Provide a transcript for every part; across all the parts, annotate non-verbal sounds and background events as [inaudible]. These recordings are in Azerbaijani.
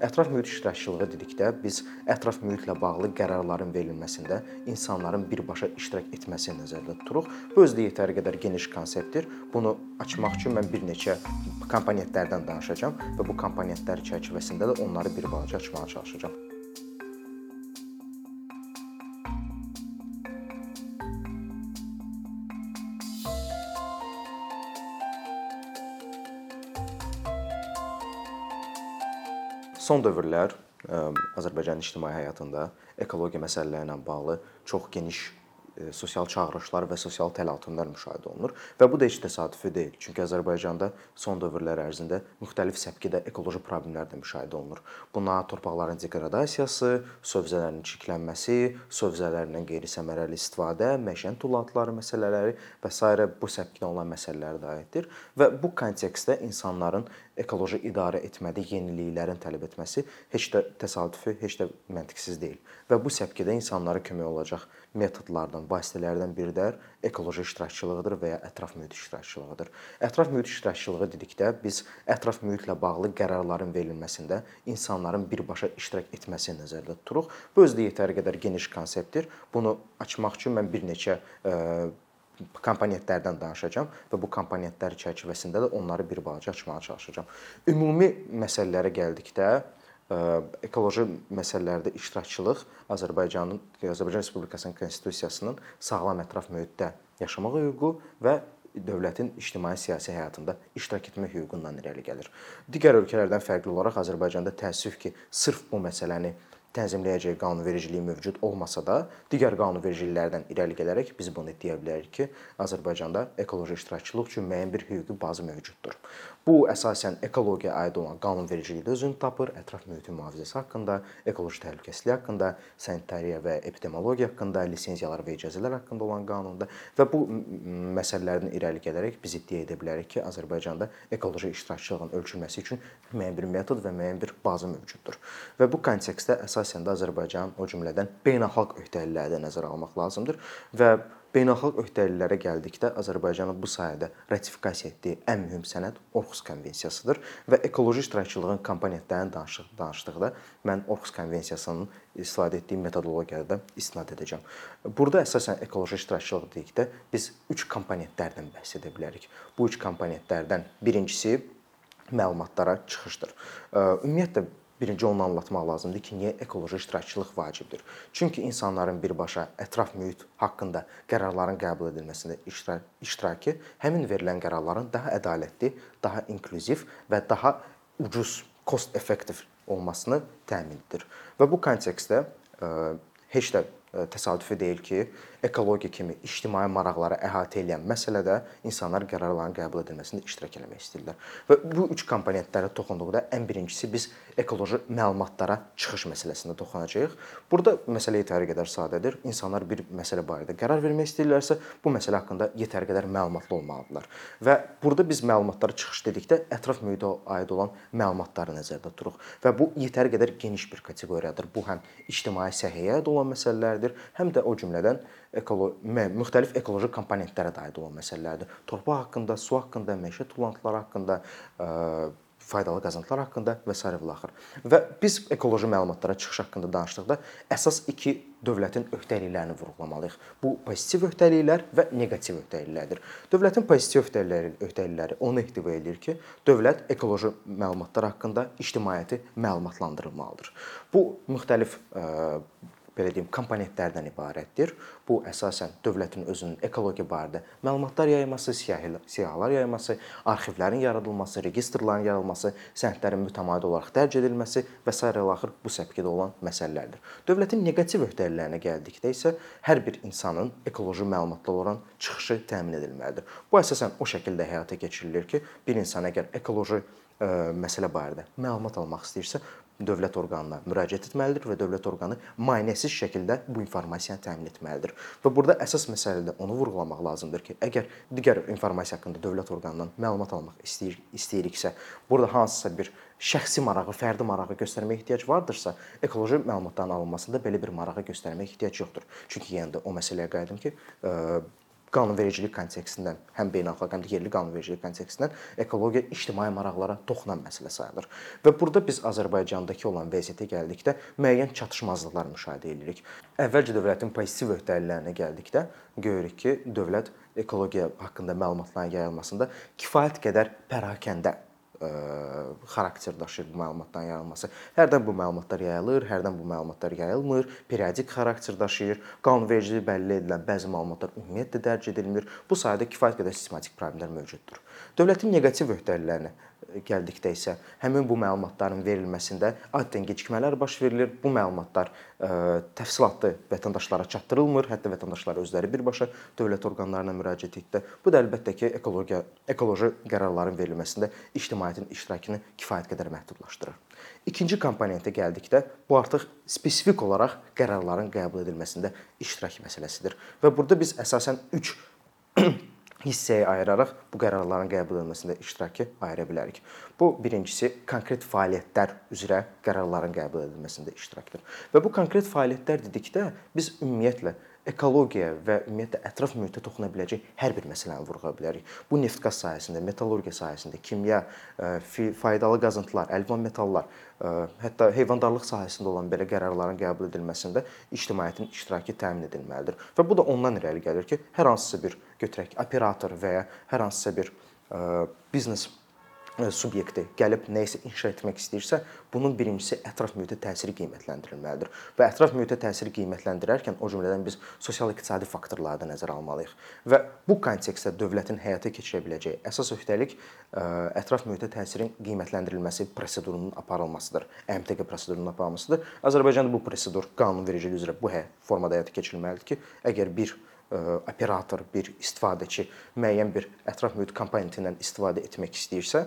Ətraf mühit iştirakçılığı dedikdə biz ətraf mühitlə bağlı qərarların verilməsində insanların birbaşa iştirak etməsini nəzərdə tuturuq. Bu özü də yetəri qədər geniş konseptdir. Bunu açmaq üçün mən bir neçə komponentlərdən danışacağam və bu komponentlər çərçivəsində də onları bir balaca açmağa çalışacağam. Son dövrlər Azərbaycanın ictimai həyatında ekologiya məsələləri ilə bağlı çox geniş sosial çağırışlar və sosial təlatümlər müşahidə olunur və bu da heç təsadüfi deyil. Çünki Azərbaycanda son dövrlər ərzində müxtəlif səpkidə ekoloji problemlər də müşahidə olunur. Buna torpaqların degradasiyası, sövzələrin çirklənməsi, sövzələrdən qeyri-səmərəli istifadə, məişət tullantıları məsələləri və s. bu səpkidə olan məsələlər də aiddir və bu kontekstdə insanların ekoloji idarə etmədə yeniliklərin tələb etməsi heç də təsadüfi, heç də məntiqsiz deyil. Və bu səpkidə insanlara kömək olacaq metodlardan, vasitələrdən biri də ekoloji iştirakçılığıdır və ya ətraf mühit iştirakçılığıdır. Ətraf mühit iştirakçılığı dedikdə biz ətraf mühitlə bağlı qərarların verilməsində insanların birbaşa iştirak etməsini nəzərdə tuturuq. Bu özü də yetəri qədər geniş konseptdir. Bunu açmaq üçün mən bir neçə komponentlərdən danışacağam və bu komponentlər çərçivəsində də onları bir balaca açmağa çalışacağam. Ümumi məsələlərə gəldikdə, ekoloji məsələlərdə iştirakçılıq Azərbaycanın Azərbaycan Respublikasının konstitusiyasının sağlam ətraf mühitdə yaşamaq hüququ və dövlətin ictimai-siyasi həyatında iştirak etmə hüququndan irəli gəlir. Digər ölkələrdən fərqli olaraq Azərbaycanda təəssüf ki, sırf bu məsələni tənzimləyəcək qanunvericiliyi mövcud olmasa da, digər qanunvericiliklərdən irəli gələrək biz bunu deyə bilərik ki, Azərbaycanda ekoloji iştirakçılıq üçün müəyyən bir hüquqi bazı mövcuddur. Bu əsasən ekologiyaya aid olan qanunvericilikdə özünü tapır, ətraf mühitin mühafizəsi haqqında, ekoloji təhlükəsizlik haqqında, sanitariya və epidemiologiya haqqında, lisenziyalar və icazələr haqqında olan qanunda və bu məsələlərdən irəli gələrək biz iddia edə bilərik ki, Azərbaycanda ekoloji iştirakçılığın ölçülməsi üçün müəyyən bir metod və müəyyən bir bazı mövcuddur. Və bu kontekstdə əsas də Azərbaycan o cümlədən beynəlxalq öhdəlikləri də nəzərə almaq lazımdır və beynəlxalq öhdəliklərə gəldikdə Azərbaycanın bu sahədə ratifikasiya etdiyi ən mühüm sənəd Orxus konvensiyasıdır və ekoloji iştirakçılığın komponentlərini danışıq danışdıqda mən Orxus konvensiyasının istifadə etdiyi metodologiyada istinad edəcəm. Burada əsasən ekoloji iştirakçılıq dedikdə biz 3 komponentlərdən bəhs edə bilərik. Bu 3 komponentlərdən birincisi məlumatlara çıxışdır. Ümumiyyətlə Birinci onu anlatmaq lazımdır ki, niyə ekoloji iştirakçılıq vacibdir? Çünki insanların birbaşa ətraf mühit haqqında qərarların qəbul edilməsində iştirak iştirakı həmin verilən qərarların daha ədalətli, daha inklüziv və daha ucuz, cost effective olmasını təmin edir. Və bu kontekstdə heç də təsadüfi deyil ki, ekologiya kimi ictimai maraqları əhatə edən məsələdə insanlar qərarların qəbul edilməsində iştirak etmək istəyirlər. Və bu üç komponentlərə toxunduqda ən birincisi biz ekoloji məlumatlara çıxış məsələsində toxunacağıq. Burada məsələ yetəri qədər sadədir. İnsanlar bir məsələ barədə qərar vermək istəyirlərsə, bu məsələ haqqında yetəri qədər məlumatlı olmalıdırlar. Və burada biz məlumatlara çıxış dedikdə ətraf mühitə aid olan məlumatları nəzərdə tuturuq və bu yetəri qədər geniş bir kateqoriyadır. Bu həm ictimai səhiyyəyə aid olan məsələlərdir, həm də o cümlədən ekolo müxtəlif ekoloji komponentlərə də aid olan məsələlərdir. Torpaq haqqında, su haqqında, məişət tullantıları haqqında, faydalı qazıntılar haqqında və s. və axır. Və biz ekoloji məlumatlara çıxış haqqında danışdıqda əsas iki dövlətin öhdəliklərini vurğulamalıyıq. Bu pozitiv öhdəliklər və neqativ öhdəliklərdir. Dövlətin pozitiv öhdəlikləri, öhdəlikləri onu ehtiva eləyir ki, dövlət ekoloji məlumatlar haqqında ictimaiyyəti məlumatlandırmalıdır. Bu müxtəlif belə deyim, komponentlərdən ibarətdir. Bu əsasən dövlətin özünün ekologiya barədə məlumatlar yayması, siyahılar yayması, arxivlərin yaradılması, registrların yaradılması, sənədlərin mütəmadi olaraq dərc edilməsi və s. axır bu səpkidə olan məsələlərdir. Dövlətin neqativ öhdəliklərinə gəldikdə isə hər bir insanın ekoloji məlumatlar olan çıxışı təmin edilməlidir. Bu əsasən o şəkildə həyata keçirilir ki, bir insan əgər ekoloji ə, məsələ barədə məlumat almaq istəyirsə, dövlət orqanına müraciət etməlidir və dövlət orqanı maneəsiz şəkildə bu informasiyanı təmin etməlidir. Və burada əsas məsələ də onu vurğulamaq lazımdır ki, əgər digər informasiya haqqında dövlət orqanından məlumat almaq istəyir istəyiriksə, burada hansısa bir şəxsi marağı, fərdi marağı göstərməyə ehtiyac vardırsa, ekoloji məlumatların alınmasında belə bir marağı göstərməyə ehtiyac yoxdur. Çünki yenə də o məsələyə qayıdım ki, qanunvericilik kontekstindən, həm beynəlxalq, həm də yerli qanunvericilik kontekstindən ekologiya ictimai maraqlara toxunan məsələ sayılır. Və burada biz Azərbaycandakı olan vəziyyətə gəldikdə müəyyən çatışmazlıqlar müşahidə edirik. Əvvəlcə dövlətin pozitiv öhdəliklərinə gəldikdə görürük ki, dövlət ekologiya haqqında məlumatların yayılmasında kifayət qədər pərakəndə xarakter daşıyır bu məlumatların yayılması. Hərdən bu məlumatlar yayılır, hərdən bu məlumatlar yayılmır, periodik xarakter daşıyır. Qanunvericiliyi bəlli edilən bəzi məlumatlar ümumiyyətlə dərc edilmir. Bu sayədə kifayət qədər sistematik problemlər mövcuddur. Dövlətin neqativ öhdəliklərinə gəldikdə isə həmin bu məlumatların verilməsində adətən gecikmələr baş verilir. Bu məlumatlar ə, təfsilatlı vətəndaşlara çatdırılmır, hətta vətəndaşlar özləri birbaşa dövlət orqanlarına müraciət etdikdə bu da əlbəttə ki, ekologiya ekoloji qərarların verilməsində ictimaiyyətin iştirakını kifayət qədər məhdudlaşdırır. İkinci komponentə gəldikdə bu artıq spesifik olaraq qərarların qəbul edilməsində iştirak məsələsidir. Və burada biz əsasən 3 [clears throat] hissəyə ayıraraq bu qərarların qəbul edilməsində iştirakı ayıra bilərik. Bu birincisi konkret fəaliyyətlər üzrə qərarların qəbul edilməsində iştirakdır. Və bu konkret fəaliyyətlər dedikdə biz ümumiyyətlə ekologiya və ümumiyyətlə ətraf mühitə toxuna biləcək hər bir məsələni vurğulaya bilərik. Bu neft-qaz sahəsində, metallurgiya sahəsində, kimya, faydalı qazıntılar, əlvan metallar, hətta heyvandarlıq sahəsində olan belə qərarların qəbul edilməsində ictimaiyyətin iştirakı təmin edilməlidir. Və bu da ondan irəli gəlir ki, hər hansısa bir götürək operator və ya hər hansısa bir biznes subyekti gəlib nə isə inşa etmək istəyirsə, bunun birincisi ətraf mühitə təsiri qiymətləndirilməlidir. Və ətraf mühitə təsiri qiymətləndirərkən o cümlədən biz sosial-iqtisadi faktorları da nəzərə almalıyıq. Və bu kontekstdə dövlətin həyata keçirə biləcəyi əsas öhdəlik ətraf mühitə təsirin qiymətləndirilməsi prosedurunun aparılmasıdır. MTQ prosedurunun aparılmasıdır. Azərbaycanda bu prosedur qanunvericilik üzrə bu hə formada həyata keçirilməlidir ki, əgər bir operator, bir istifadəçi müəyyən bir ətraf mühit komponentindən istifadə etmək istəyirsə,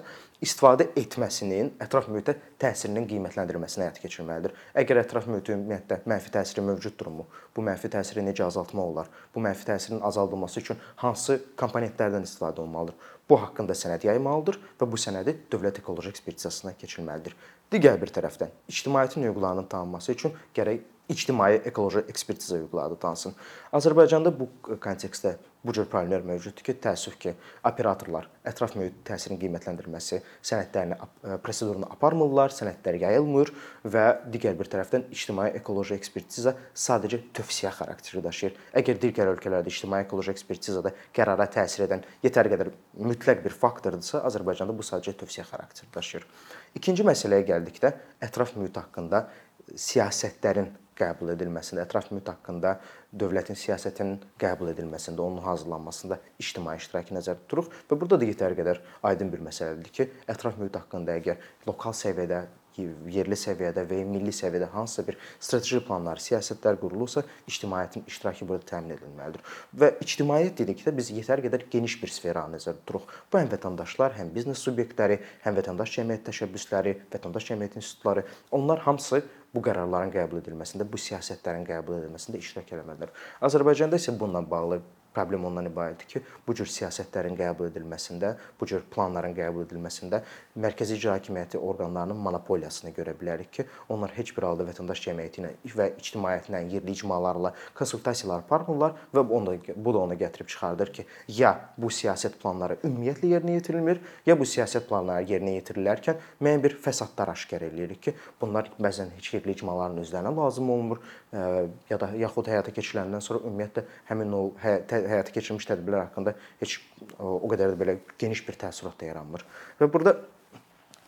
istifadə etməsinin ətraf mühitə təsirinin qiymətləndirilməsinə həyata keçirilməlidir. Əgər ətraf mühitin ümumiyyətlə mənfi təsiri mövcuddurmu? Bu mənfi təsiri necə azaltmaq olar? Bu mənfi təsirin azaldılması üçün hansı komponentlərdən istifadə olunmalıdır? Bu haqqında sənəd yaymalıdır və bu sənədi dövlət ekoloji ekspertizasına keçirilməlidir. Digər bir tərəfdən ictimaiyyətin hüquqlarının tanınması üçün gərək ictimai ekoloji ekspertiza hüquqları tanısın. Azərbaycanda bu kontekstdə bu cür problemlər mövcuddur ki, təəssüf ki, operatorlar ətraf mühit təsirinin qiymətləndirilməsi sənədlərini prosedurunu aparmırlar, sənədlər yayılmır və digər bir tərəfdən ictimai ekoloji ekspertiza sadəcə tövsiyə xarakteri daşıyır. Əgər digər ölkələrdə ictimai ekoloji ekspertizada qərara təsir edən yetər qədər mütləq bir faktordursa, Azərbaycanda bu sadəcə tövsiyə xarakteri daşıyır. İkinci məsələyə gəldikdə ətraf mühit haqqında siyasətlərin qəbul edilməsində, ətraf mühit haqqında dövlətin siyasətinin qəbul edilməsində, onun hazırlanmasında ictimai iştirakı nəzərdə tuturuq və burada da yetər qədər aydın bir məsələdir ki, ətraf mühit haqqında əgər lokal səviyyədə yerli səviyyədə və ya milli səviyyədə hansısa bir strateji planlar, siyasətlər qurulursa, ictimaiyyətin iştirakı burada təmin edilməlidir. Və ictimaiyyət dedikdə biz yetər qədər geniş bir sferanı nəzərdə tuturuq. Bu həm vətəndaşlar, həm biznes subyektləri, həm vətəndaş cəmiyyət təşəbbüsləri, vətəndaş cəmiyyət institutları, onlar hamısı bu qərarların qəbul edilməsində, bu siyasətlərin qəbul edilməsində iştirak etməlidir. Azərbaycanda isə bununla bağlı problem ondan ibarətdir ki, bu cür siyasətlərin qəbul edilməsində, bu cür planların qəbul edilməsində mərkəzi icra hakimiyyəti orqanlarının monopoliyasını görə bilərik ki, onlar heç bir halda vətəndaş cəmiyyəti ilə və ictimaiyyətlə, yerli icmalarla konsultasiyalar aparmırlar və bu da bu da ona gətirib çıxardır ki, ya bu siyasət planları ümumiyyətlə yerinə yetirilmir, ya bu siyasət planları yerinə yetirilərkən müəyyən bir fəsadlar aşkar eləyirik ki, bunlar bəzən heç yerli icmaların özlərinə lazım olmur ya da yaxud həyata keçiriləndən sonra ümumiyyətlə həmin o hə həyata keçirilmiş tədbirlər haqqında heç o qədər də belə geniş bir təəssürat da yaranmır. Və burada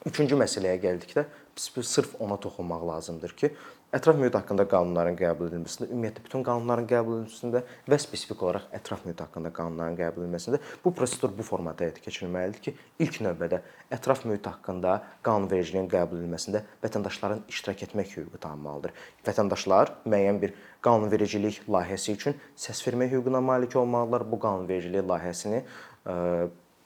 üçüncü məsələyə gəldikdə sırf ona toxunmaq lazımdır ki, ətraf mühit haqqında qanunların qəbul edilməsində, ümumiyyətlə bütün qanunların qəbul edilməsində və spesifik olaraq ətraf mühit haqqında qanunların qəbul edilməsində bu prosedur bu formada həyata keçirilməlidir ki, ilk növbədə ətraf mühit haqqında qanunvericiliyin qəbul edilməsində vətəndaşların iştirak etmək hüququ tanınmalıdır. Vətəndaşlar müəyyən bir qanunvericilik layihəsi üçün səs vermə hüququna malik olmalıdırlar. Bu qanunvericilik layihəsini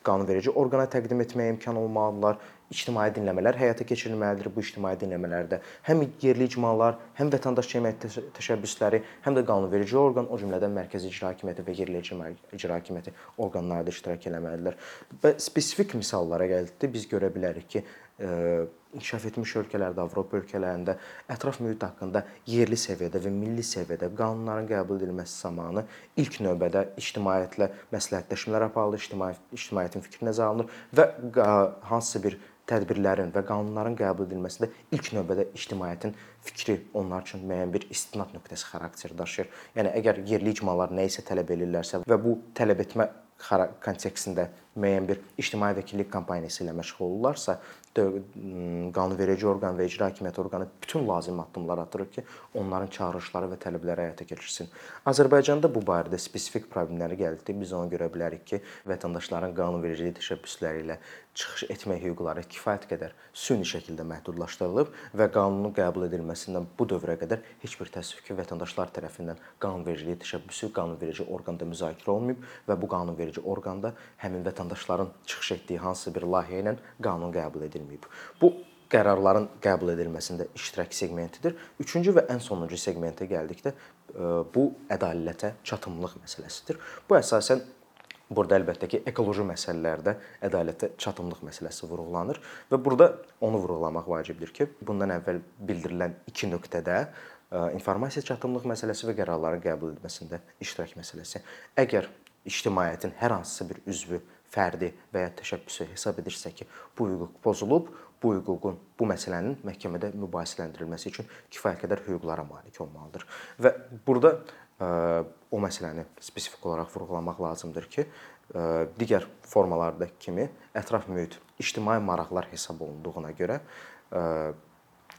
qanunverici orqana təqdim etməyə imkan olmalıdırlar ictimai dinləmələr həyata keçirilməlidir. Bu ictimai dinləmələrdə həm yerli icmalar, həm vətəndaş cəmiyyət təşəbbüsləri, həm də qanunverici orqan, o cümlədən mərkəzi icra hakimiyyəti və yerli icra hakimiyyəti orqanları da iştirak etməlidirlər. Və spesifik misallara gəldikdə biz görə bilərik ki, inkişaf etmiş ölkələrdə, Avropa ölkələrində ətraf mühit haqqında yerli səviyyədə və milli səviyyədə qanunların qəbul edilməsi zamanı ilk növbədə ictimaiyyətlə məsləhətləşmələr aparılır, ictimai ictimaiyyətin fikri nəzərə alınır və hansısa bir tədbirlərin və qanunların qəbul edilməsində ilk növbədə ictimaiyyətin fikri onlar üçün müəyyən bir istinad nöqtəsi xarakteri daşıyır. Yəni əgər yerli icmalar nə isə tələb edirlərsə və bu tələb etmə kontekstində müəyyən bir ictimai vəkillik kampaniyası ilə məşğul olurlarsa, qanunverici orqan və icra hakimiyyəti orqanı bütün lazım addımlar atır ki, onların çağırışları və tələbləri həyata keçirsin. Azərbaycanda bu barədə spesifik problemləri gəldikdə biz onu görə bilərik ki, vətəndaşların qanunvericilik təşəbbüsləri ilə çıxış etmək hüquqları kifayət qədər süni şəkildə məhdudlaşdırılıb və qanunun qəbul edilməsindən bu dövrə qədər heç bir təəssüf ki, vətəndaşlar tərəfindən qanunvericilik təşəbbüsü qanunverici orqanda müzakirə olunmayıb və bu qanunverici orqanda həmin vətəndaşların çıxış etdiyi hansısa bir layihə ilə qanun qəbul edilməyib. Bu qərarların qəbul edilməsində iştirak seqmentidir. Üçüncü və ən sonuncu seqmentə gəldikdə bu ədalətə çatımlıq məsələsidir. Bu əsasən Burada əlbəttə ki, ekoloji məsələlərdə ədalətə çatımlıq məsələsi vurğulanır və burada onu vurğulamaq vacibdir ki, bundan əvvəl bildirilən iki nöqtədə informasiya çatımlıq məsələsi və qərarların qəbul edilməsində iştirak məsələsi. Əgər ictimaiyyətin hər hansısa bir üzvü fərdi və ya təşəbbüsü hesab edirsə ki, bu hüquq pozulub, bu hüququn, bu məsələnin məhkəmədə mübahisələndirilməsi üçün kifayət qədər hüquqlara malik olmalıdır. Və burada o məsələni spesifik olaraq vurğulamaq lazımdır ki, digər formalardakı kimi ətraf mühit ictimai maraqlar hesab olunduğuna görə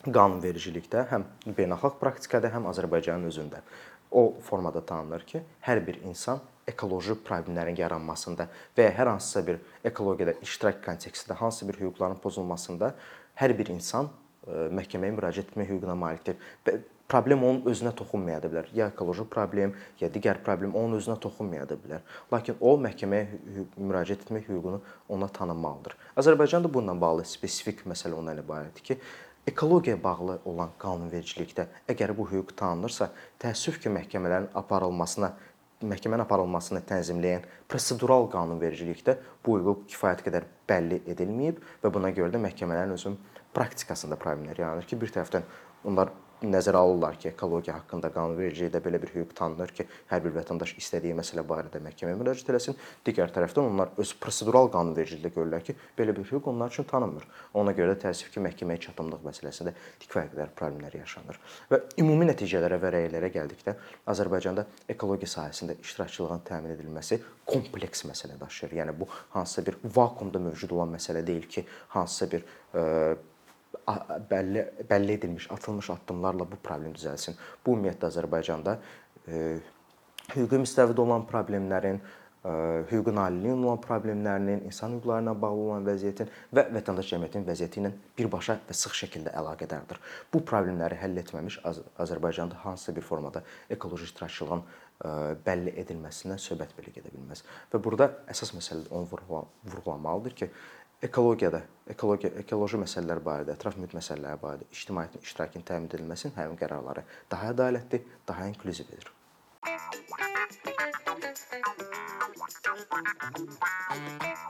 qanunvericilikdə həm beynəlxalq praktikada, həm Azərbaycanın özündə o formada tanınır ki, hər bir insan ekoloji problemlərin yaranmasında və ya hər hansısa bir ekologiyada iştirak kontekstində hansısa bir hüquqların pozulmasında hər bir insan məhkəməyə müraciət etmə hüququna malikdir. Və problem onun özünə toxunmaya da bilər. Ya ekoloji problem, ya digər problem onun özünə toxunmaya da bilər. Lakin o məhkəməyə müraciət etmək hüququnu ona tanınmalıdır. Azərbaycanda bununla bağlı spesifik məsələ ondan ibarətdir ki, ekologiyaya bağlı olan qanunvericilikdə əgər bu hüquq tanınırsa, təəssüf ki, məhkəmələrin aparılmasına məhkəmənin aparılmasını tənzimləyən prosedural qanunvericilikdə bu hüquq kifayət qədər bəlli edilməyib və buna görə də məhkəmələrin özünün praktikasında problemlər yaranır ki, bir tərəfdən onlar nəzərə alırlar ki, ekologiya haqqında qanunvericilikdə belə bir hüquq tanınır ki, hər bir vətəndaş istədiyi məsələ barədə məhkəməyə müraciət etsin. Digər tərəfdən onlar öz prosedural qanunvericilikdə görürlər ki, belə bir hüquq onlar üçün tanınmır. Ona görə də təəssüf ki, məhkəməyə çatımlıq məsələsində kifayət qədər problemlər yaşanır. Və ümumi nəticələrə və rəylərə gəldikdə Azərbaycanda ekologiya sahəsində iştirakçılığın təmin edilməsi kompleks məsələ daşıyır. Yəni bu hansısa bir vakuumda mövcud olan məsələ deyil ki, hansısa bir ə, bəlli bəlli edilmiş, atılmış addımlarla bu problem düzəlsin. Bu ümumiyyətlə Azərbaycanda e, hüquqi müstəvidə olan problemlərin, e, hüququn aliliyin olan problemlərinin, insan hüquqları ilə bağlı olan vəziyyətin və vətəndaş cəmiyyətinin vəziyyəti ilə birbaşa və sıx şəkildə əlaqədardır. Bu problemləri həll etməmiş Az Azərbaycanda hansısa bir formada ekoloji iştirakçılığın e, bəlli edilməsindən söhbət belə gedə bilməz. Və burada əsas məsələ onu vurğulamalıdır ki, ekologiyada, ekologiya, ekoloji məsələlər barədə, ətraf mühit məsələləri barədə ictimaiyyətin iştirakının təmin edilməsinin həmin qərarları daha ədalətli, daha inklüziv edir. Thank you.